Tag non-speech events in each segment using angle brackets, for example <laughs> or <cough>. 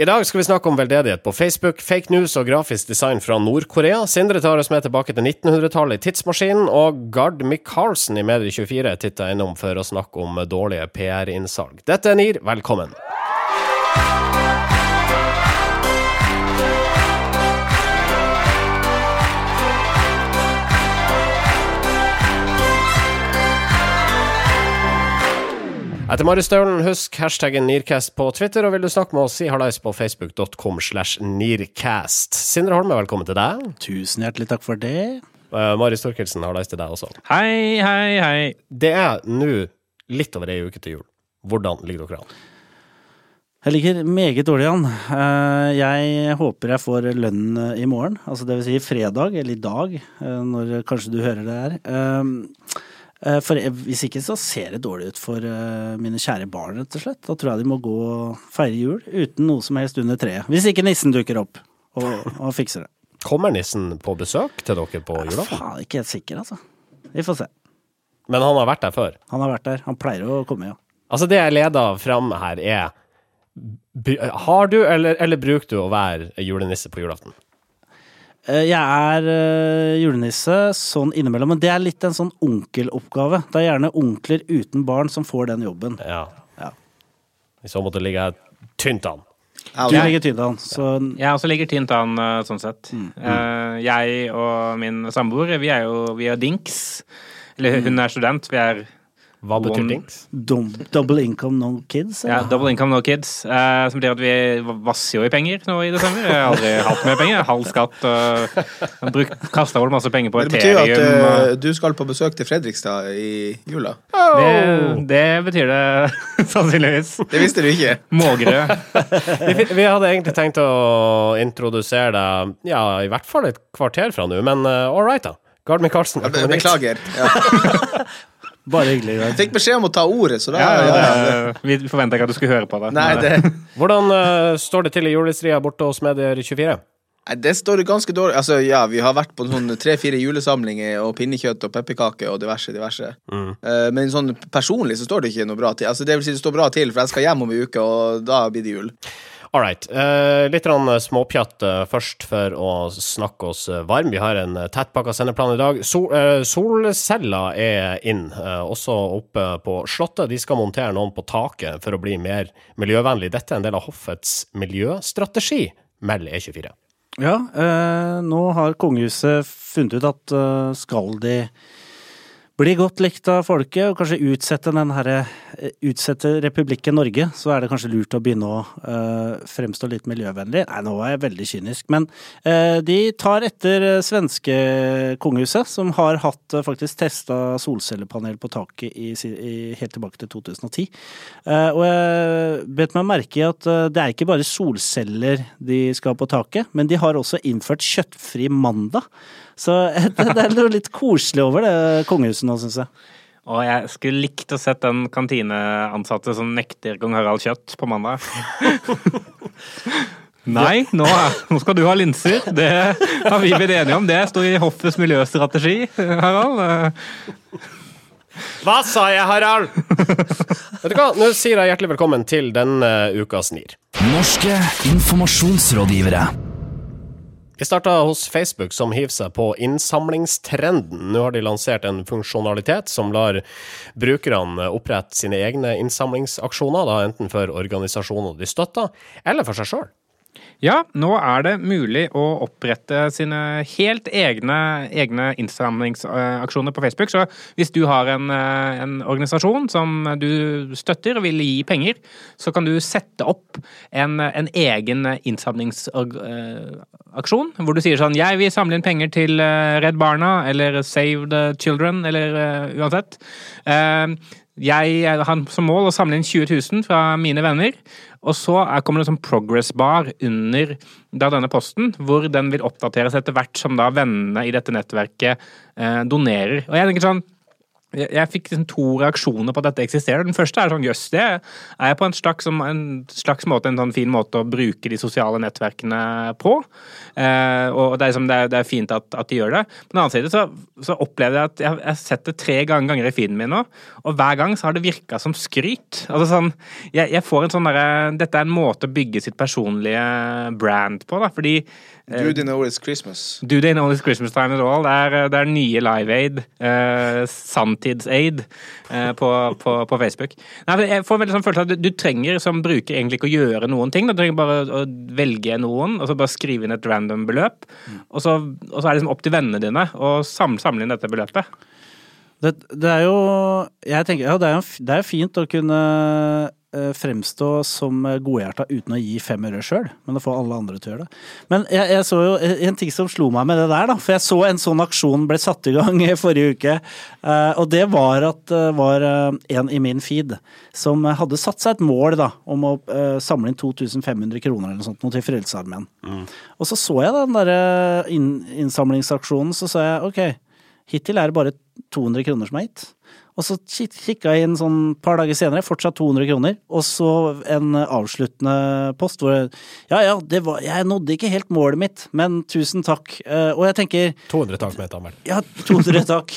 I dag skal vi snakke om veldedighet på Facebook, fake news og grafisk design fra Nord-Korea. Sindre tar oss med tilbake til 1900-tallet i Tidsmaskinen, og Gard Michaelsen i Medie24 titta innom for å snakke om dårlige PR-innsalg. Dette er NIR, velkommen. Etter Maristølen, husk hashtaggen Nearcast på Twitter, og vil du snakke med oss, si hallais på facebook.com slash nearcast. Sindre Holme, velkommen til deg. Tusen hjertelig takk for det. Uh, Mari Storkelsen, hallais til deg også. Hei, hei, hei. Det er nå litt over ei uke til jul. Hvordan ligger dere an? Jeg ligger meget dårlig an. Uh, jeg håper jeg får lønn uh, i morgen, altså det vil si fredag, eller i dag, når kanskje du hører det her. For hvis ikke så ser det dårlig ut for mine kjære barn, rett og slett. Da tror jeg de må gå og feire jul uten noe som helst under treet. Hvis ikke nissen dukker opp og, og fikser det. Kommer nissen på besøk til dere på julaften? Jeg er faen ikke helt sikker, altså. Vi får se. Men han har vært der før? Han har vært der. Han pleier å komme, ja. Altså, det jeg leder fram her, er Har du, eller, eller bruker du å være julenisse på julaften? Jeg er uh, julenisse sånn innimellom, men det er litt en sånn onkeloppgave. Det er gjerne onkler uten barn som får den jobben. Ja. ja. I så måte ligger jeg tynt an. Du ligger tynt an. Så... Jeg også ligger tynt an, sånn sett. Mm. Uh, jeg og min samboer, vi er jo vi er dinks. Eller hun er student. Vi er hva betyr DINKS? Double income no kids? Eller? Ja, double income no kids. Eh, som betyr at vi vasser jo i penger nå i desember. Jeg har aldri hatt mer penger. Halv skatt. Uh, Kasta vel masse penger på Ethereum. Det betyr at uh, du skal på besøk til Fredrikstad i jula? Oh. Det, det, betyr det <laughs> sannsynligvis. Det visste du ikke. Mågerø. vi, vi, hadde egentlig tenkt å introdusere deg ja, i hvert fall et kvarter fra nå, men uh, all right, da. Gard Michaelsen. Beklager. Ja. <laughs> Bare hyggelig. Jeg fikk beskjed om å ta ordet, så da ja, ja, ja, Vi forventa ikke at du skulle høre på det. Nei, det. Hvordan uh, står det til i julestria borte hos Medier24? Det står ganske dårlig. Altså, ja, vi har vært på sånn tre-fire julesamlinger og pinnekjøtt og pepperkaker og diverse, diverse. Mm. Uh, men sånn personlig så står det ikke noe bra til. Altså, det vil si det står bra til, for jeg skal hjem om en uke, og da blir det jul. All right. Uh, litt småpjatt uh, først for å snakke oss varm. Vi har en tettpakka sendeplan i dag. Sol, solceller er inn, også oppe på Slottet. De skal montere noen på taket for å bli mer miljøvennlig. Dette er en del av hoffets miljøstrategi, melder E24. Ja, nå har kongehuset funnet ut at skal de bli godt likt av folket, og kanskje utsette herre eh, Utsette republikken Norge, så er det kanskje lurt å begynne å uh, fremstå litt miljøvennlig. Nei, nå er jeg veldig kynisk, men uh, de tar etter svenske kongehuset, som har hatt uh, faktisk testa solcellepanel på taket i, i, helt tilbake til 2010. og jeg bet meg merke i at det er ikke bare solceller de skal på taket, men de har også innført kjøttfri mandag. Så <laughs> det er noe litt koselig over det kongehuset nå, syns jeg. Og jeg skulle likt å sett den kantineansatte som nekter kong Harald kjøtt på mandag. <laughs> Nei, nå, nå, skal du ha linser. Det har vi blitt enige om. Det står i hoffets miljøstrategi, Harald. Hva sa jeg, Harald? Vet du hva, nå sier jeg hjertelig velkommen til denne ukas NIR. Norske informasjonsrådgivere. Vi starta hos Facebook, som hiver seg på innsamlingstrenden. Nå har de lansert en funksjonalitet som lar brukerne opprette sine egne innsamlingsaksjoner, da, enten for organisasjoner de støtter, eller for seg sjøl. Ja, nå er det mulig å opprette sine helt egne, egne innsamlingsaksjoner på Facebook. Så hvis du har en, eh, en, organisasjon som du støtter og vil gi penger, så kan du sette opp en, en egen innsamlingsaksjon hvor du sier sånn Jeg vil samle inn penger til eh, Redd Barna eller Save the Children eller uansett. Jeg har som mål å samle inn 20 000 fra mine venner. Og så kommer det en sånn progress bar under denne posten, hvor den vil oppdateres etter hvert som da vennene i dette nettverket eh, donerer. Og jeg tenker sånn jeg, jeg fikk liksom to reaksjoner på at dette eksisterer. Den første er sånn jøss, det er på en slags, en slags, måte en sånn fin måte å bruke de sosiale nettverkene på. Eh, og det er, liksom, det, er, det er, fint at, at, de gjør det. På den annen side så, så opplevde jeg at jeg har sett det tre ganger i feeden min nå, og hver gang så har det virka som skryt. Altså sånn, jeg, jeg får en sånn derre Dette er en måte å bygge sitt personlige brand på, da, fordi eh, Do they know it's Christmas? Do they know it's Christmas time at all? Det er, det er nye Live Aid. Eh, Sanntidsaid eh, på, på, på, Facebook. Nei, jeg får veldig sånn følelse av at du, du, trenger som bruker egentlig ikke å gjøre noen ting. Du trenger bare å velge noen, og så bare skrive inn et random beløp. Mm. Og, så, og, så, er det liksom opp til vennene dine å samle, samle inn dette beløpet. Det, det, er jo Jeg tenker ja, det er jo det er fint å kunne Eh, fremstå som godhjerta uten å gi fem øre sjøl, men å få alle andre til å gjøre det. Men jeg, jeg, så jo en ting som slo meg med det der, da. For jeg så en sånn aksjon ble satt i gang <laughs> i forrige uke. Eh, og det var at det var eh, en i min feed som hadde satt seg et mål da, om å samle inn 2500 kroner eller noe sånt til Frelsesarmeen. Mm. Og så så jeg den derre innsamlingsaksjonen, så sa jeg ok, hittil er det bare 200 kroner som er gitt. Og så kikka jeg inn sånn par dager senere, fortsatt 200 kroner, og så en avsluttende post hvor Ja ja, var, jeg nådde ikke helt målet mitt, men tusen takk. Uh, og jeg tenker 200 takk, med Amel. Ja, 200 takk.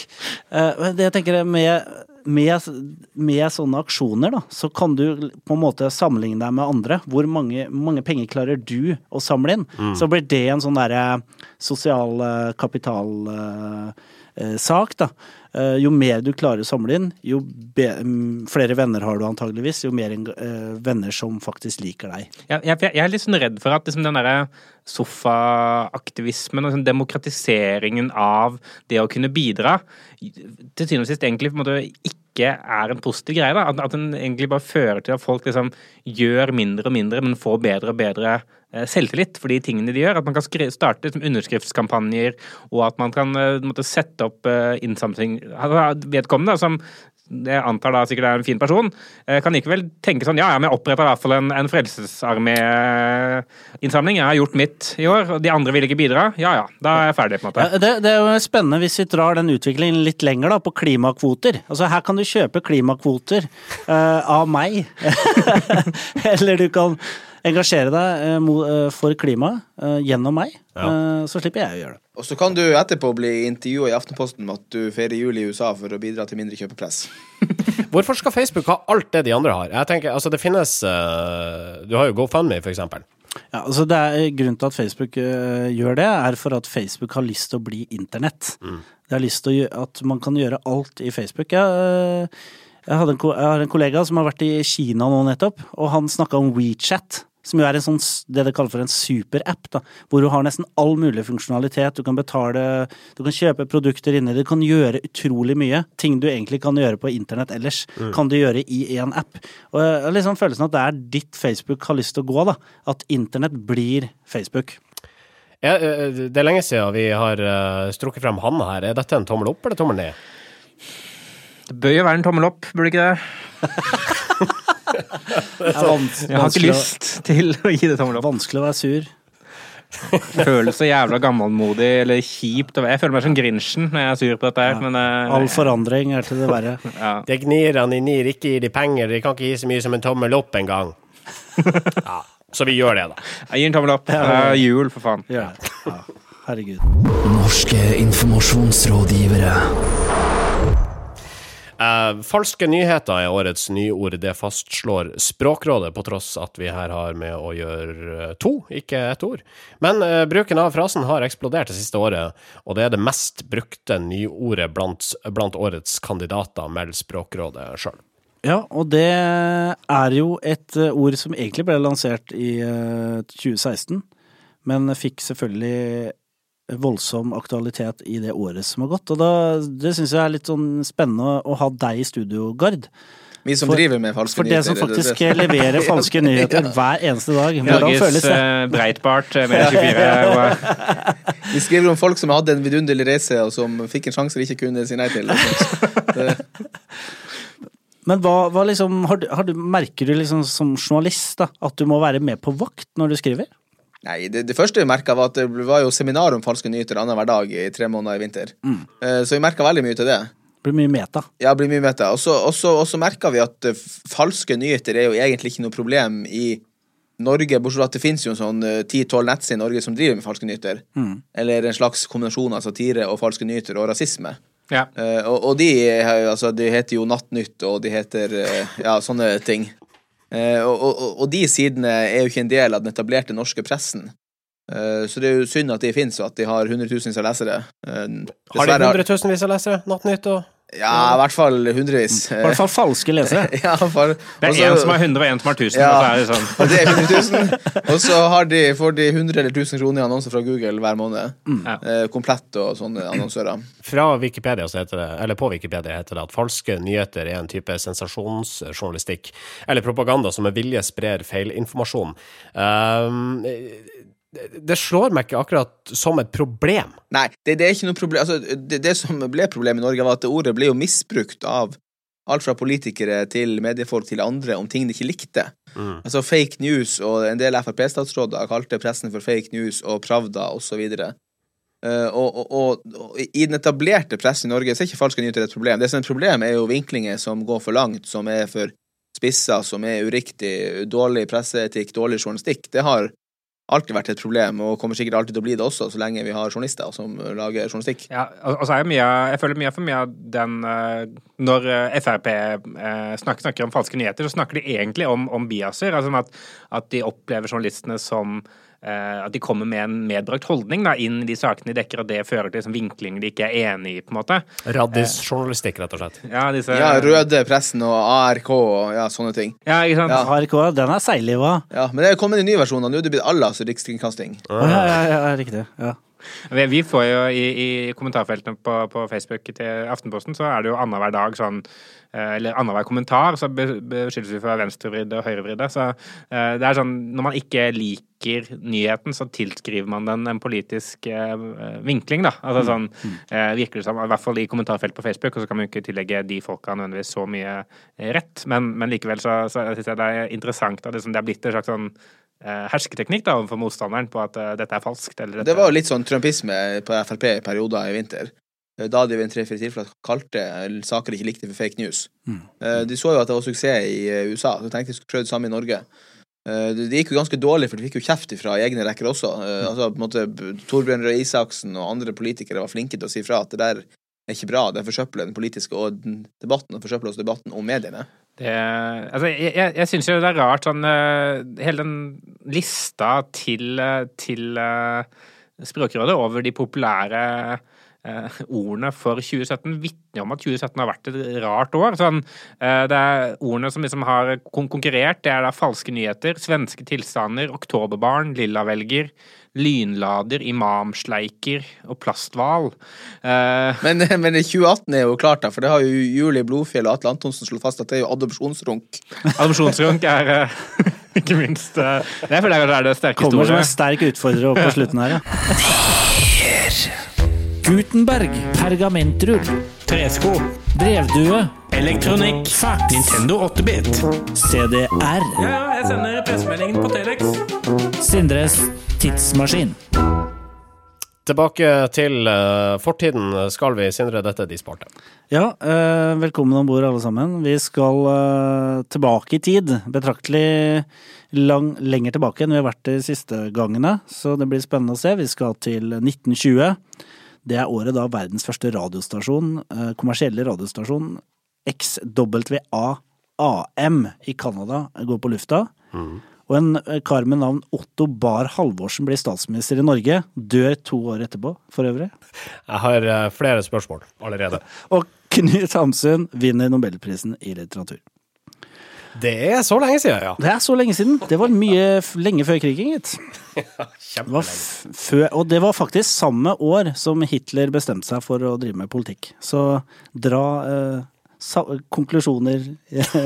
Uh, det jeg tenker med, med, med, sånne aksjoner, da, så kan du på en måte sammenligne deg med andre. Hvor mange, mange penger klarer du å samle inn? Mm. Så blir det en sånn derre sosial uh, kapital sak, da. Eh, jo mer du klarer å samle inn, jo mm, flere venner har du antageligvis, jo mer uh, venner som faktisk liker deg. Jeg, jeg, jeg er litt sånn redd for at liksom, den derre sofaaktivismen og sånn demokratiseringen av det å kunne bidra, til syvende og sist egentlig på en måte ikke er en positiv greie. da, At, at den egentlig bare fører til at folk liksom gjør mindre og mindre, men får bedre og bedre Eh, selvtillit for de tingene de gjør. At man kan starte liksom, underskriftskampanjer, og at man kan uh, måtte sette opp uh, innsamling Vedkommende som jeg antar da sikkert er en fin person, kan likevel tenke sånn Ja, ja, men jeg oppretter i hvert fall en, en Frelsesarmé-innsamling. Jeg har gjort mitt i år, og de andre vil ikke bidra. Ja ja, da er jeg ferdig, på en måte. Ja, det, det, er jo spennende hvis vi drar den utviklingen litt lenger, da, på klimakvoter. Altså her kan du kjøpe klimakvoter uh, av meg. <laughs> Eller du kan engasjere deg eh, eh, for klimaet eh, gjennom meg, ja. så slipper jeg å gjøre det. Og så kan du etterpå bli intervjua i Aftenposten med at du feirer jul i USA for å bidra til mindre kjøpepress. <laughs> Hvorfor skal Facebook ha alt det de andre har? Jeg tenker, altså det finnes Du har jo GoFundMe, for eksempel. Ja, altså det er Grunnen til at Facebook uh, gjør det, er for at Facebook har lyst til å bli internett. Mm. Det har lyst til at man kan gjøre alt i Facebook. Jeg, uh, jeg, en, jeg, har en kollega som har vært i Kina nå nettopp, og han snakka om WeChat. Som jo er en sånn, det de kaller for en superapp, hvor du har nesten all mulig funksjonalitet. Du kan betale, du kan kjøpe produkter inni det, du kan gjøre utrolig mye. Ting du egentlig kan gjøre på internett ellers, mm. kan du gjøre i én app. Og jeg har liksom følelsen at det er ditt Facebook har lyst til å gå, da. At internett blir Facebook. Ja, det er lenge siden vi har strukket frem Hanne her. Er dette en tommel opp eller tommel ned? Det bør jo være en tommel opp, burde ikke det? <laughs> jeg har ikke lyst til å gi det tommel opp. Vanskelig å være sur. Føles så jævla gammelmodig eller kjipt. Jeg føler meg som Grinchen når jeg er sur på dette. her. Men, uh, All forandring er til det verre. <laughs> ja. Det gnirene i NIR ikke gir de penger, de kan ikke gi så mye som en tommel opp engang. <laughs> ja. Så vi gjør det, da. Jeg gir en tommel opp. Det er jul, for faen. Ja. ja. Herregud. Norske informasjonsrådgivere. Uh, falske nyheter er årets nyord. Det fastslår Språkrådet, på tross at vi her har med å gjøre uh, to, ikke ett ord. Men uh, bruken av frasen har eksplodert det siste året, og det er det mest brukte nyordet blant, blant årets kandidater, melder Språkrådet sjøl. Ja, og det er jo et ord som egentlig ble lansert i 2016, men fikk selvfølgelig voldsom aktualitet i det året som har gått. Og da, det syns jeg er litt sånn spennende å ha deg i studio, Gard. Vi som for, driver med falske nyheter. For det som faktisk det, det. leverer <laughs> falske nyheter ja. hver eneste dag. Hvordan føles det? Uh, Breitbart eh, med 24. Vi skriver om folk som hadde en vidunderlig reise, og som fikk en sjanse de ikke kunne si nei til. <laughs> Men hva, hva liksom, har du, har du, merker du liksom som journalist da, at du må være med på vakt når du skriver? Nei, det, det, første vi merka, var at det var jo seminar om falske nyheter annenhver dag i tre måneder i vinter. Mm. Uh, så vi merka veldig mye til det. Blir mye meta. Ja, blir mye meta. Og så, merka vi at eh, falske nyheter er jo egentlig ikke noe problem i Norge, bortsett fra at det finnes jo en sånn eh, ti-tolv nettsider i Norge som driver med falske nyheter. Eller en slags kombinasjon av satire og falske nyheter og rasisme. Ja. Uh, og, og de, eh, altså, de heter jo Nattnytt, og de heter uh, ja, sånne ting. Eh, og, og, og de sidene er jo ikke en del av den etablerte norske pressen. Eh, så det er jo synd at de finnes, og at de har hundretusenvis av lesere. Dessverre Har de hundretusenvis av lesere? Nattnytt og Ja, i hvert fall hundrevis. I hvert fall falske lesere. <laughs> ja, for, Det er én som er 100 og én som er 1000. Ja. Og er sånn. og det er 100 000. Og så har de, får de 100 eller 1000 kroner i annonser fra Google hver måned. Mm. Eh, komplett og sånne annonsører. Fra Wikipedia så heter det, eller på Wikipedia heter det at falske nyheter er en type sensasjonsjournalistikk eller propaganda som med vilje sprer feilinformasjon. Um, det slår meg ikke akkurat som et problem. Nei, det, det er ikke noe problem. Altså, det, det som ble problemet i Norge, var at det ordet ble jo misbrukt av alt fra politikere til mediefolk til andre om ting de ikke likte. Altså fake news, og en del Frp-statsråder kalte pressen for fake news og Pravda osv. Uh, og, og, og, og i den etablerte pressen i Norge så er ikke falske nyheter et problem. Det som er et problem, er jo vinklinger som går for langt, som er for spissa, som er uriktig, dårlig presseetikk, dårlig journalistikk. Det har alltid vært et problem, og kommer sikkert alltid til å bli det også, så lenge vi har journalister som lager journalistikk. Ja, og jeg, mye, jeg føler mye for mye av den eh, Når eh, Frp eh, snakker, snakker om falske nyheter, så snakker de egentlig om, om biaser. Altså at, at de opplever journalistene som eh, At de kommer med en medbrakt holdning da, inn i de sakene de dekker, og det fører til liksom, vinklinger de ikke er enig i, på en måte. Raddisjournalistikk, rett og slett. Ja, disse, Ja, Røde pressen og ARK og ja, sånne ting. Ja, ikke sant? Ja. ARK, den er seigliva. Ja, Men det er kommet en ny versjon, og nå er det blitt Allas rikskringkasting. Å, ja, ja, ja, riktig. Ja. Vi, får jo i, i kommentarfeltene på, på Facebook til Aftenposten, så er det jo annenhver dag sånn eh, Eller annenhver kommentar, så beskyldes vi for venstrevridde og høyrevridde. Så eh, det er sånn Når man ikke liker nyheten, så tilskriver man den en politisk eh, vinkling, da. Altså sånn eh, virker det som, i hvert fall i kommentarfelt på Facebook, og så kan man jo ikke tillegge de folka nødvendigvis så mye rett, men, men likevel så, så syns jeg det er interessant at det, sånn, det er blitt en slags sånn hersketeknikk da overfor motstanderen på at eh, dette er falskt. Eller dette Det var jo litt sånn trumpisme på Frp i perioder i vinter. Eh, Da de ved en tre-fire tilfeller kalte saker de ikke likte for fake news. Eh, De så jo at det var suksess i eh, USA, så tenkte de skulle prøve det samme i Norge. Eh, Det gikk jo ganske dårlig, for de fikk jo kjeft fra egne rekker også. Eh, Altså, på en måte, Torbjørn Røe Isaksen og andre politikere var flinke til å si fra at det der er ikke bra, det forsøpler den politiske og den debatten, og forsøpler også debatten om mediene. Det, altså, jeg jeg, jeg syns jo det er rart sånn eh, Hele den lista til, eh, til eh, Språkrådet over de populære eh, ordene for 2017 vitner om at 2017 har vært et rart år. Sånn, eh, det er ordene som liksom har kon konkurrert. Det er da falske nyheter, svenske tilstander, oktoberbarn, lillavelger, lynlader, imamsleiker og plasthval. Uh, Men, men 2018 er jo klart, da, for det har jo Julie Blodfjell og Atle Antonsen slått fast at det er jo adopsjonsrunk. Adopsjonsrunk er uh, <laughs> ikke minst uh, Det er fordi det er det sterke Kommer som en sterk utfordrer opp på slutten her, ja. Gutenberg, pergamentrull, tresko, brevdue, elektronikk, fax, Nintendo 8-bit, CDR, Ja, ja, jeg sender pressemeldingen på Telex. Sindres tidsmaskin. Tilbake til eh, fortiden skal vi, Sindre. Dette er de sparte. Ja, eh, velkommen om bord alle sammen. Vi skal eh, tilbake i tid. Betraktelig lang, lenger tilbake enn vi har vært de siste gangene. Så det blir spennende å se. Vi skal til 1920. Det er året da verdens første radiostasjon, eh, kommersielle radiostasjon, XWA-AM i Canada, går på lufta. Og en eh, kar med navn Otto Bar Halvorsen blir statsminister i Norge. Dør to år etterpå, for øvrig. Jeg har eh, flere spørsmål allerede. Og Knut Hamsun vinner nobelprisen i litteratur. Det er så lenge siden, ja. Det er så lenge siden. Det var mye lenge før krigen, gitt. <laughs> Før, og det var faktisk samme år som Hitler bestemte seg for å drive med politikk. Så dra eh, konklusjoner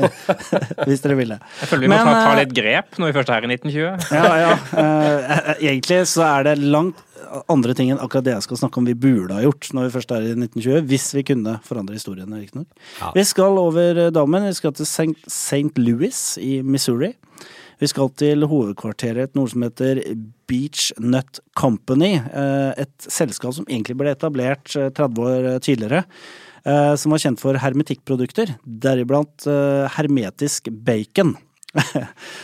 <laughs> hvis dere ville. Jeg føler vi må Men, ta, ta eh, litt grep når vi først er her i 1920. Ja, ja. Uh, egentlig så er det langt andre ting enn akkurat det jeg skal snakke om vi burde ha gjort når vi først er i 1920, hvis vi kunne forandre historien, riktignok. Ja. Vi skal over damen dammen. Vi skal til St. Louis i Missouri. Vi skal til hovedkvarteret til noe som heter Beach Nut Company. Et selskap som egentlig ble etablert eh, 30 år tidligere. Eh, som var kjent for hermetikkprodukter, deriblant eh, hermetisk bacon. <laughs>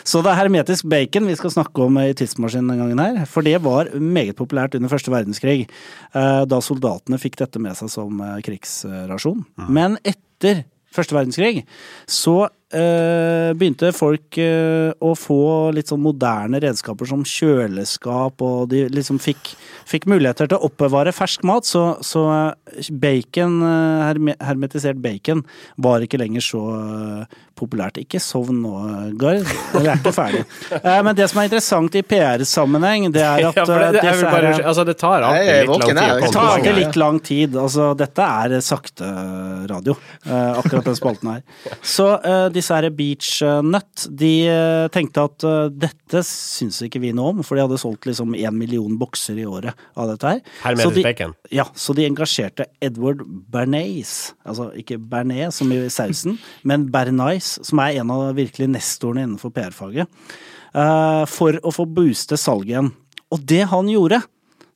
Så det er hermetisk bacon vi skal snakke om i Tidsmaskinen denne gangen her. For det var meget populært under første verdenskrig, eh, da soldatene fikk dette med seg som krigsrasjon. Men etter første verdenskrig så eh, begynte folk eh, å få litt sånn moderne redskaper som kjøleskap, og de liksom fikk, fikk muligheter til å oppbevare fersk mat, så, så eh, bacon, eh, herme, hermetisert bacon, var ikke lenger så eh, populært. Ikke sovn nå, Gard. Vi er ikke ferdig. <laughs> Eh, men det som er interessant i PR-sammenheng, det er <laughs> at Ja, det, det, disse bare, altså, det tar alltid litt lang tid. det tar alltid litt lang tid. Altså, dette er sakte radio, eh, akkurat den spalten her. <laughs> Så eh, disse her Beach Nut, de eh, tenkte at eh, dette syns ikke vi noe om, for de hadde solgt liksom én million bokser i året av dette her. Hermetisk Så de- Ja, så de engasjerte Edward Bernays, altså ikke Bernays som i sausen, <laughs> men Bernays, som er en av virkelig nestorene innenfor PR-faget, eh, for å få booste salget igjen. Og det han gjorde,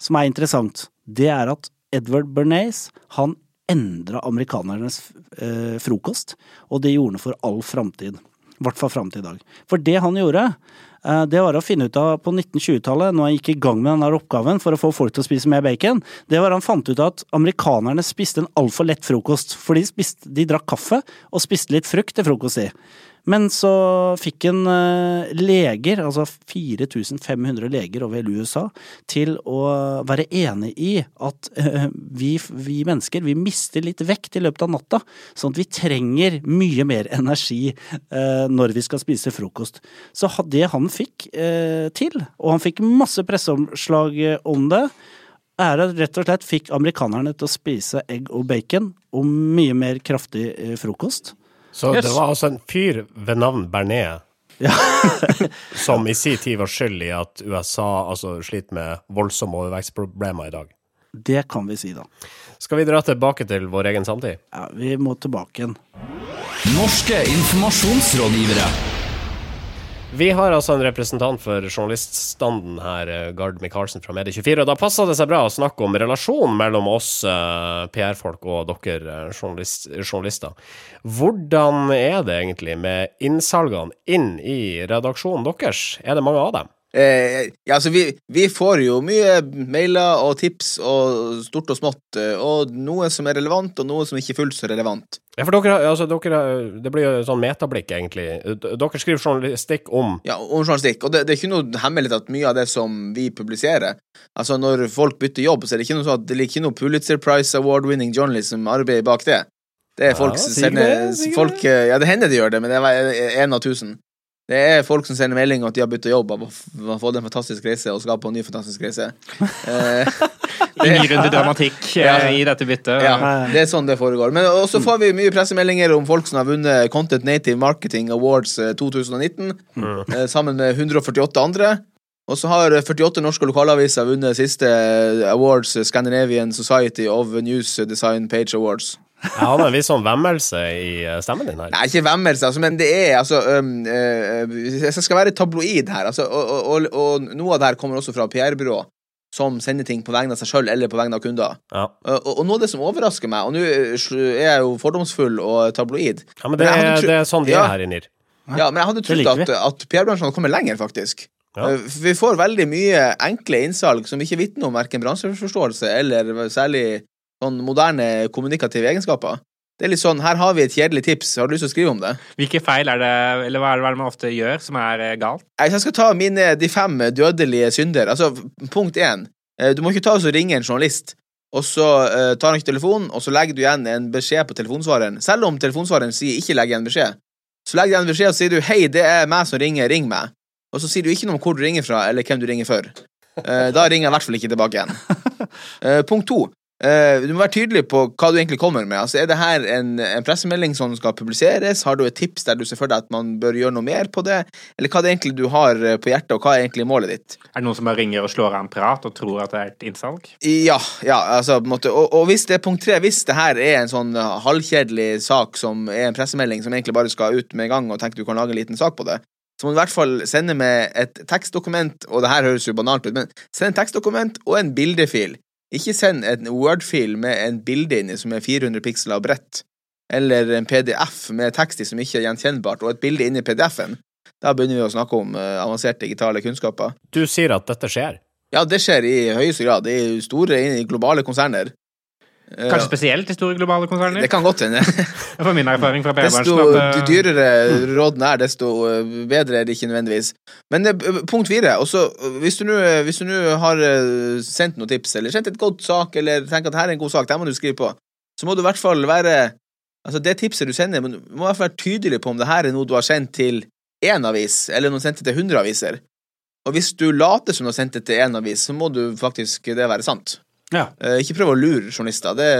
som er interessant, det er at Edward Bernays, han endra amerikanernes eh, frokost, og det gjorde han for all framtid. I hvert fall fram til i dag. For det han gjorde, eh, det var å finne ut av på 1920-tallet, når han gikk i gang med denne oppgaven for å få folk til å spise mer bacon, det var han fant ut at amerikanerne spiste en altfor lett frokost. For de, spiste, de drakk kaffe og spiste litt frukt til frokost i. Men så fikk en eh, leger, altså 4500 leger over hele USA, til å være enig i at eh, vi, vi mennesker vi mister litt vekt i løpet av natta. Sånn at vi trenger mye mer energi eh, når vi skal spise frokost. Så det han fikk til, og han fikk masse presseomslag om det, er at rett og slett fikk amerikanerne til å spise egg og bacon og mye mer kraftig frokost. Så Yes. det var altså en fyr ved navn Bernet <laughs> som i sin tid var skyld i at USA altså, sliter med voldsomme overvekstproblemer i dag. Det kan vi si, da. Skal vi dra tilbake til vår egen samtid? Ja, vi må tilbake igjen. Norske informasjonsrådgivere. Vi har altså en representant for journaliststanden her, eh, Gard Micaelsen fra Medie24, og da passer det seg bra å snakke om relasjonen mellom oss eh, PR-folk og dere eh, journalist, journalister. Hvordan er det egentlig med innsalgene inn i redaksjonen deres? Er det mange av dem? Eh, ja, altså, vi, vi får jo mye mailer og tips og stort og smått, eh, og noe som er relevant, og noe som ikke er fullt så relevant. Ja, for dere, altså, dere Det blir jo sånn metablikk, egentlig. Dere skriver journalistikk om Ja, om journalistikk. Og det, det er ikke noe hemmelig at mye av det som vi publiserer Altså, når folk bytter jobb, så er det ikke noe sånn at det er ikke noe Pulitzer Prize Award-winning journalism-arbeid bak det. Det er folk Ja, sender det, folk, eh, Ja, det hender de gjør det, men det er én av tusen. Det er folk som sender melding om at de har bytta jobb og har fått en fantastisk reise og skal på en ny fantastisk reise. <laughs> Eh, Ingen grunn til dramatikk eh, Ja. i dette byttet. Ja, det er sånn det foregår. Men også får vi mye pressemeldinger om folk som har vunnet Content Native Marketing Awards eh, 2019, mm. sammen med 148 andre. Og så har 48 norske lokalaviser vunnet siste eh, awards, eh, Scandinavian Society of News Design Page Awards. Jeg hadde en viss sånn vemmelse i eh, stemmen din her. Nei, ikke vemmelse, altså, men det er altså um, uh, Jeg skal være tabloid her, altså, og, og, og, noe av det her kommer også fra PR-byrå som sender ting på vegne av seg sjøl eller på vegne av kunder. Ja. Og, og noe av det som overrasker meg, og nå er jeg jo fordomsfull og tabloid ja, men det, men er- det er sånn vi Ja. er her inne. Ja, men jeg hadde trodd at, at PR-bransjen hadde kommet lenger, faktisk. Ja. Vi får veldig mye enkle innsalg som ikke vitner om verken bransjeforståelse eller særlig sånn moderne kommunikative egenskaper. Det er litt sånn, Her har vi et kjedelig tips, har du lyst til å skrive om det? Hvilke feil er det, eller hva er det, man ofte gjør som er eh, galt? Jeg jeg skal ta mine, de fem dødelige synder. Altså, punkt én. eh, Du må ikke ta og ringe en journalist, og så uh, tar han ikke telefonen, og så legger du igjen en beskjed på telefonsvareren. Selv om telefonsvareren sier 'ikke legg igjen beskjed', så legger du igjen beskjed og sier du 'hei, det er meg som ringer, ring meg'. Og så sier du ikke noe om hvor du ringer fra, eller hvem du ringer for. Uh, da ringer jeg i hvert fall ikke tilbake igjen. Uh, <laughs> punkt to. Eh, du må være tydelig på hva du egentlig kommer med. Altså, er det her en, en pressemelding som skal publiseres? Har du et tips der du ser for deg at man bør gjøre noe mer på det? Eller hva er det egentlig du har eh, på hjertet, og hva er egentlig målet ditt? Er det noen som bare ringer og slår av en prat og tror at det er et innsalg? Ja, ja, altså måte og, og hvis det er punkt tre, hvis det her er en sånn uh, halvkjedelig sak som er en pressemelding som egentlig bare skal ut med en gang, og tenker du kan lage en liten sak på det, så må du i hvert fall sende med et tekstdokument, og det her høres jo banalt ut, men send et tekstdokument og en bildefil. Ikke send en Word-fil med en bilde inni som er 400 piksler bredt, eller en PDF med tekst i som ikke er gjenkjennbart, og et bilde inni PDF-en. Da begynner vi å snakke om uh, avanserte digitale kunnskaper. Du sier at dette skjer. Ja, det skjer i høyeste grad. Det er store globale konserner. Uh, Kanskje spesielt i store globale konserner? Det kan godt hende. <laughs> For min erfaring fra Desto PR-bransjen. at, eh, dyrere rådene er, desto uh, bedre er det ikke nødvendigvis. Men punkt fire. Også, hvis du nå har sendt noen tips, eller sendt et godt sak, eller tenker at her er en god sak, det må du skrive på, så må du i hvert fall være Altså, det tipset du sender, må du må i hvert fall være tydelig på om det her er noe du har sendt til én avis, eller noen sendt til 100 aviser. Og hvis du later som du har sendt det til én avis, så må du faktisk det være sant. Ja. Eh, ikke prøv å lure journalister. Det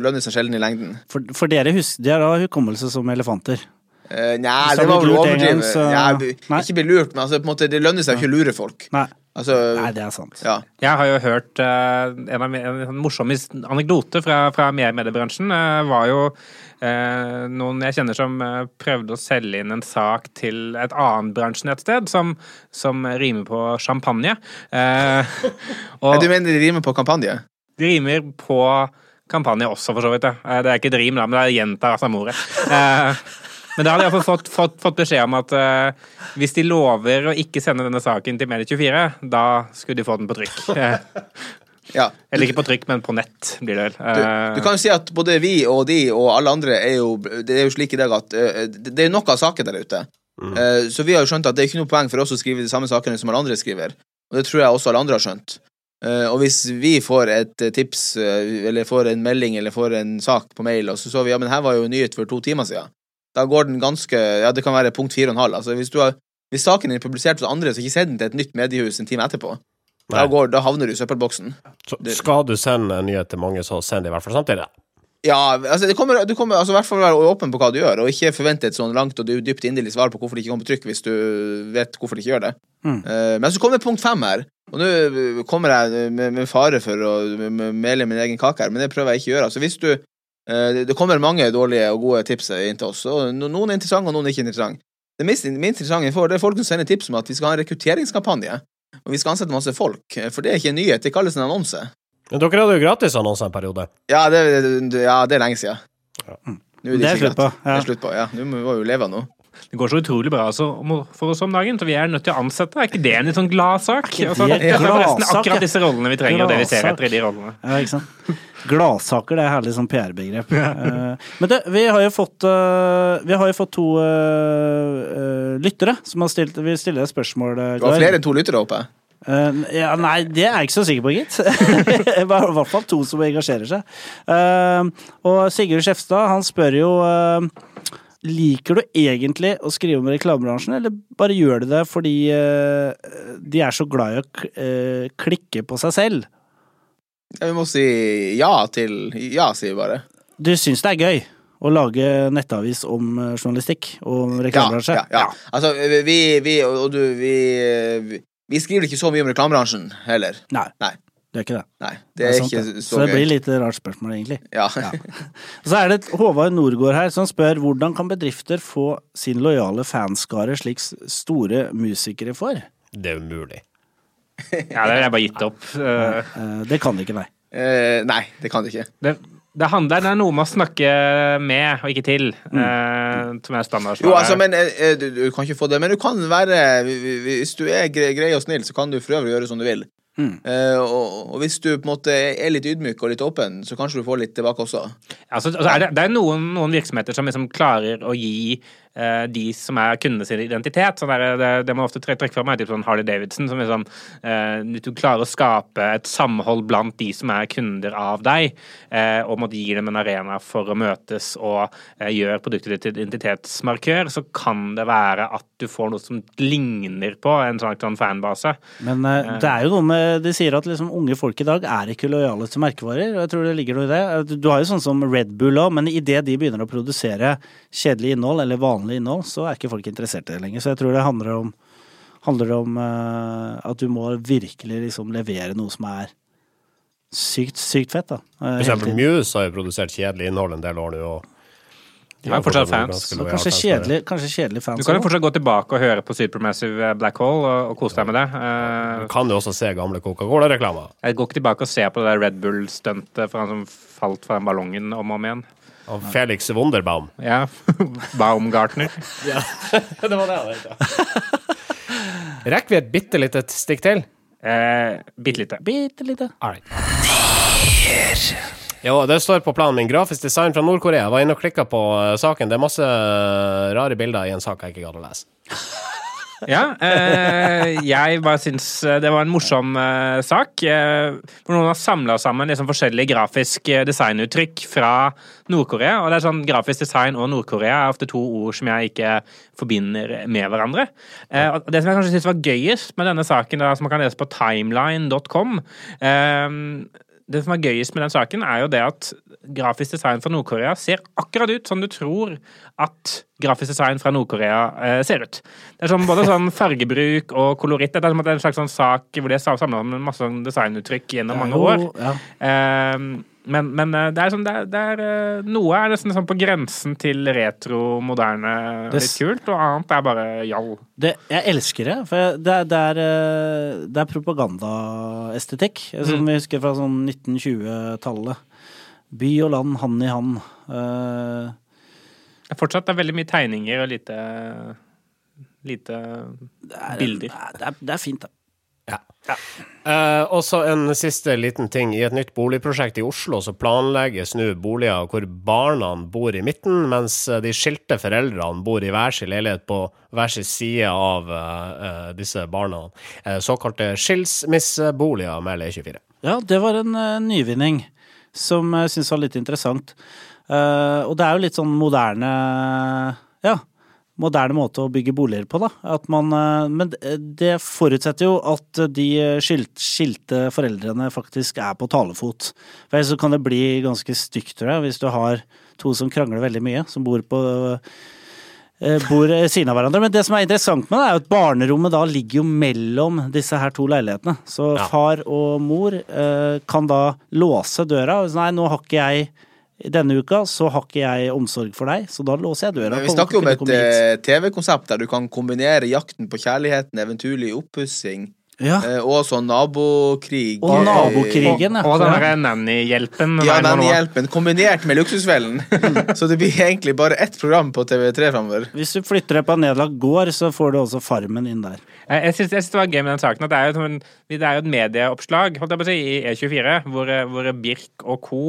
lønner seg sjelden i lengden. For, for dere husker, de har da hukommelse som elefanter. Uh, Nei, det var vel å lurt en gang, overdrive. så- Ja, ikke bli lurt, men altså, på en måte, det lønner seg ikke å lure folk. Nei, Altså, Nei det er sant. ja. Jeg har jo hørt uh, en, av, en, morsom anekdote fra, fra mediebransjen. Uh, var jo noen jeg kjenner som eh, prøvde å selge inn en sak til et annet bransjenettsted som, som rimer på champagne. Eh, <laughs> og Du mener de rimer på kampanje? De rimer på kampanje også, for så vidt. ja. Eh, Det er ikke et rim, da, men det er gjentar av samme ordet. Eh, men da hadde jeg fått, fått, fått beskjed om at eh, hvis de lover å ikke sende denne saken til Medie24, da skulle de få den på trykk. <laughs> <laughs> Eh, Ja. eller ikke på trykk, men på nett, blir det vel. Du, Eh, du kan jo si at både vi og de og alle andre er jo Det er jo slik i dag at eh, det det er nok av saker der ute. Mm. så vi har jo skjønt at det er ikke noe poeng for oss å skrive de samme sakene som alle andre skriver. Og det tror jeg også alle andre har skjønt. Eh, og hvis vi får et eh, tips, eh, eller får en melding, eller får en sak på mail, og så så vi ja, men her var jo nyhet for to timer siden, da går den ganske Ja, det kan være punkt fire og en halv. Altså, hvis, du har, hvis saken er publisert hos andre, så ikke send den til et nytt mediehus en time etterpå. Da, går, da havner du i søppelboksen. Så skal du sende en nyhet til mange, så send det i hvert fall samtidig. Ja, altså det kommer, du kommer altså, i hvert fall være åpen på hva du gjør, og ikke forvente et sånn langt og dypt inderlig svar på hvorfor det ikke kommer på trykk, hvis du vet hvorfor det ikke gjør det. Mm. Uh, men så kommer punkt fem her, og nå eh, kommer jeg med, med fare for å mele min egen kake her, men det prøver jeg ikke å gjøre. Altså hvis du uh, det- kommer mange dårlige og gode tips inn til oss, og noen er interessante, og noen er ikke interessante. Det minst, minst interessante er folk som sender tips om at vi skal ha en rekrutteringskampanje, og vi skal ansette masse folk, eh, for det er ikke en nyhet, det kalles en annonse. Men dere hadde jo gratis annonser en periode. Ja, det, det- ja, det er lenge siden. Ja. Nå Det er slutt på, Ja. Det er slutt på, ja. Nå må vi jo leve av noe. Det går så utrolig bra altså, for oss om dagen, så vi er nødt til å ansette. Er ikke det en litt sånn gladsak? Altså, det er forresten akkurat disse rollene vi trenger, og det vi ser etter i de rollene. Ja, ikke sant. Gladsaker, det er herlig sånn PR-begrep. Eh, Men det, vi har jo fått eh, Vi har jo fått to eh, lyttere som har stilt Vi stiller spørsmål. Du har flere enn to lyttere, håper jeg. Uh, ja, nei, det er jeg ikke så sikker på, gitt. <laughs> I hvert fall to som engasjerer seg. Uh, og Sigurd Skjefstad, han spør jo eh, Liker du egentlig å skrive om reklamebransjen, eller bare gjør du det fordi eh, de er så glad i å eh, klikke på seg selv? Vi må si ja til Ja, sier vi bare. Du syns det er gøy å lage nettavis om eh, journalistikk og reklamebransje. Ja, ja, ja. Altså, vi, vi og du, vi, vi, vi skriver ikke så mye om reklamebransjen heller. Nei, Nei. Det er ikke det. Nei, det er sant, ikke det. så Så det blir litt rart spørsmål, egentlig. Ja. <laughs> Så er det Håvard Norgård her som spør hvordan kan bedrifter få sin lojale fanskare slik store musikere får? Det er umulig. <laughs> Ja, det har jeg bare gitt opp. Eh, Det kan det ikke, nei. Uh, nei, det kan det ikke. Det, det handler det er noe med å snakke med og ikke til, eh, som er standardsvaret. Jo, altså, men eh, du, du kan ikke få det. Men du kan være Hvis du er gre- grei og snill, så kan du for øvrig gjøre som du vil. Mm. Eh, og, og hvis du på en måte er litt ydmyk og litt åpen, så kanskje du får litt tilbake også. Altså, altså er det, det er noen, noen virksomheter som liksom klarer å gi de som er kundene sin identitet. Så det, er, det, det man ofte trekker trekke fram, er typ sånn Harley Davidson. Som er sånn Hvis du klarer å skape et samhold blant de som er kunder av deg, eh, og måtte gi dem en arena for å møtes og eh, gjøre produktet ditt til identitetsmarkør, så kan det være at du får noe som ligner på en sånn fanbase. Men eh, det er jo noe med De sier at liksom unge folk i dag er ikke lojale til merkevarer. og Jeg tror det ligger noe i det. Eh, Du har jo sånn som Red Bull òg, men idet de begynner å produsere kjedelig innhold, eller vanlig innhold, så er ikke folk interessert i det lenger. Så jeg tror det handler om, handler om uh, at du må virkelig liksom levere noe som er sykt, sykt fett, da. Uh, For eksempel. Muse har jo produsert kjedelig innhold en del år nå, og De er fortsatt fans. Så kanskje kjedelig, kanskje kjedelig fans Du kan jo fortsatt gå tilbake og høre på Supermassive Black Hole og, og kose deg med det. Uh, Du kan jo også se gamle Coca-Cola-reklamer. jeg går ikke tilbake og ser på det der Red Bull-stuntet for han som falt fra den ballongen om og om igjen. Av Felix Wunderbaum. Ja, <laughs> Baumgartner. <laughs> det var det han het, Rekker vi et bitte lite stikk til? Eh, Bitte lite. Bitte lite. Jo, det står på planen min. Grafisk design fra Nord-Korea. Var inne og klikka på eh, saken. Det er masse eh, rare bilder i en sak jeg ikke gadd å lese. Ja, eh, jeg bare syns eh, det var en morsom eh, sak. Eh, hvor noen har samla sammen liksom forskjellige grafiske designuttrykk fra Nord-Korea. Og det er sånn grafisk design og Nord-Korea er ofte to ord som jeg ikke forbinder med hverandre. Eh, og det som jeg kanskje syns var gøyest med denne saken, da, som man kan lese på timeline.com eh, det som er gøyest med den saken, er jo det at grafisk design fra Nord-Korea ser akkurat ut som du tror at grafisk design fra Nord-Korea eh, ser ut. Det er sånn, både sånn <laughs> fargebruk og koloritt. Det er det er en slags sånn sak hvor de er samla med masse sånn designuttrykk gjennom mange år. Ja. Eh, men, men eh, det er sånn, det er, det er, eh, noe er nesten sånn på grensen til retro, moderne, Det litt kult, og annet er bare jall. Jeg elsker det, for det, det er, eh, det er propagandaestetikk, som vi husker fra sånn 1920-tallet. By og land, hand i hand. Uh, Det er fortsatt veldig mye tegninger og lite, lite er, Bilder. Det er, det er fint, det. og så en siste liten ting. I et nytt boligprosjekt i Oslo så planlegges nå boliger hvor barna bor i midten, mens eh, de skilte foreldrene bor i hver sin leilighet på hver sin side av uh, eh, disse barna. Uh, såkalte skilsmisseboliger, melder E24. Ja, det var en nyvinning som jeg syns var litt interessant. Eh, og det er jo litt sånn moderne Ja, moderne måte å bygge boliger på, da. At man, eh, men det- det forutsetter jo at de skilt, skilte foreldrene faktisk er på talefot. For ellers kan det bli ganske stygt, tror jeg, hvis du har to som krangler veldig mye, som bor på eh, bor siden av hverandre. Men det som er interessant med det, er at barnerommet da ligger jo mellom disse her to leilighetene. Så Ja. far og mor eh, kan da låse døra. Nei, nå har ikke jeg denne uka så har ikke jeg omsorg for deg, så da låser jeg døra. Men vi snakker jo om et eh, TV-konsept der du kan kombinere jakten på kjærligheten, eventyrlig oppussing, Ja. eh, og sånn nabokrig. Og eh, nabokrigen, ja. Og den derre nanny-hjelpen. Ja, Nannyhjelpen kombinert med Luksusfellen. <laughs> Så det blir egentlig bare ett program på TV3 framover. Hvis du flytter deg på en nedlagt gård, så får du også Farmen inn der. Jeg, jeg syns det var gøy med den saken at det er jo, det er jo et medieoppslag holdt jeg på å si, i E24, hvor, hvor Birk og co.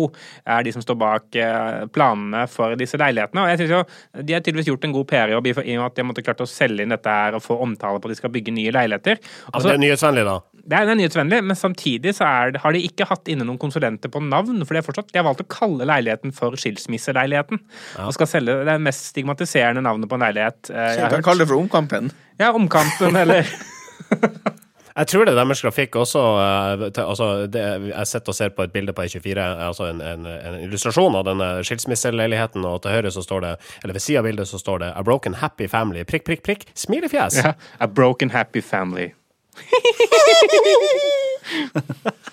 er de som står bak eh, planene for disse leilighetene. Og jeg synes jo De har tydeligvis gjort en god PR-jobb i og med at de har måttet klart å selge inn dette her og få omtale på at de skal bygge nye leiligheter. Altså, Altså, det er nyhetsvennlig, da. det er, nyhetsvennlig, men samtidig så er, det- har de ikke hatt inne noen konsulenter på navn. For de er fortsatt, de har valgt å kalle leiligheten for Skilsmisseleiligheten. Og skal selge det mest stigmatiserende navnet på en leilighet eh, så du kan hørt. kalle det for Omkampen. Ja, Omkampen, eller <laughs> Jeg tror det er deres grafikk også. eh, altså, det, jeg sitter og ser på et bilde på E24, altså en, en, en illustrasjon av denne skilsmisseleiligheten, og til høyre så står det, eller ved siden av bildet så står det 'A broken happy family', prikk, prikk, prikk, smilefjes. ja, A broken happy family. <laughs>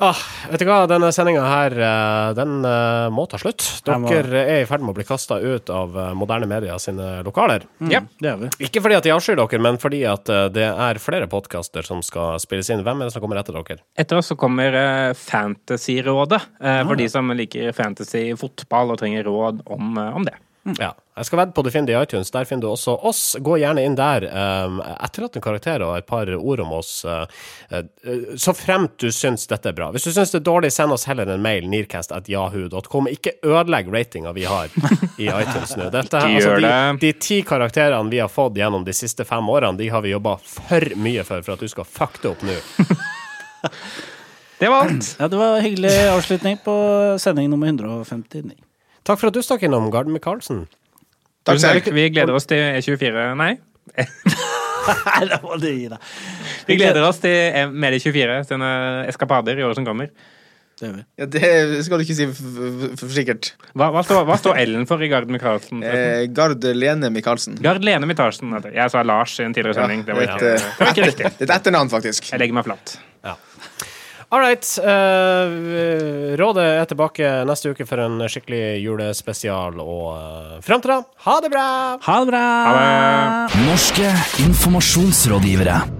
Ah, vet du hva, denne sendinga her, eh, den eh, må ta slutt. Dere er i ferd med å bli kasta ut av eh, moderne media sine lokaler. Ja. Det er vi. Ikke fordi at de avskyr dere, men fordi at det er flere podkaster som skal spilles inn. Hvem er det som kommer etter dere? Etter oss så kommer Fantasyrådet, eh, for de som liker fantasy fotball og trenger råd om, om det. Ja. Jeg skal vedde på du finner det i iTunes. Der finner du også oss. Gå gjerne inn der. Um, Etterlatt en karakter og et par ord om oss, uh, uh, så fremt du syns dette er bra. Hvis du syns det er dårlig, send oss heller en mail. nearcast.jahu.com. Ikke ødelegg ratinga vi har i iTunes nå. Dette, altså, de, de ti karakterene vi har fått gjennom de siste fem årene, de har vi jobba for mye for for at du skal fucke det opp nå. Det var alt. Ja, det var en hyggelig avslutning på sending nummer 159. Takk for at du stakk innom, Garden Michaelsen. Takk selv. Vi gleder oss til E24 Nei. Nei, <laughs> det må du gi deg. Vi gleder oss til eh, Medie24 sine eskapader i året som kommer. Det vi. Ja, det skal du ikke si for, sikkert. Hva, hva, står, hva står Ellen for i Gard Michaelsen? <laughs> Eh, Gard Lene Michaelsen. Gard Lene Michaelsen. Jeg sa Lars i en tidligere sending. Det var et, ikke, eh, det var ikke riktig. <laughs> Det er et etternavn, faktisk. Jeg legger meg flatt. All right. Uh, rådet er tilbake neste uke for en skikkelig julespesial, og uh, fram til da, ha det bra! Ha det bra! Ha det. Norske informasjonsrådgivere.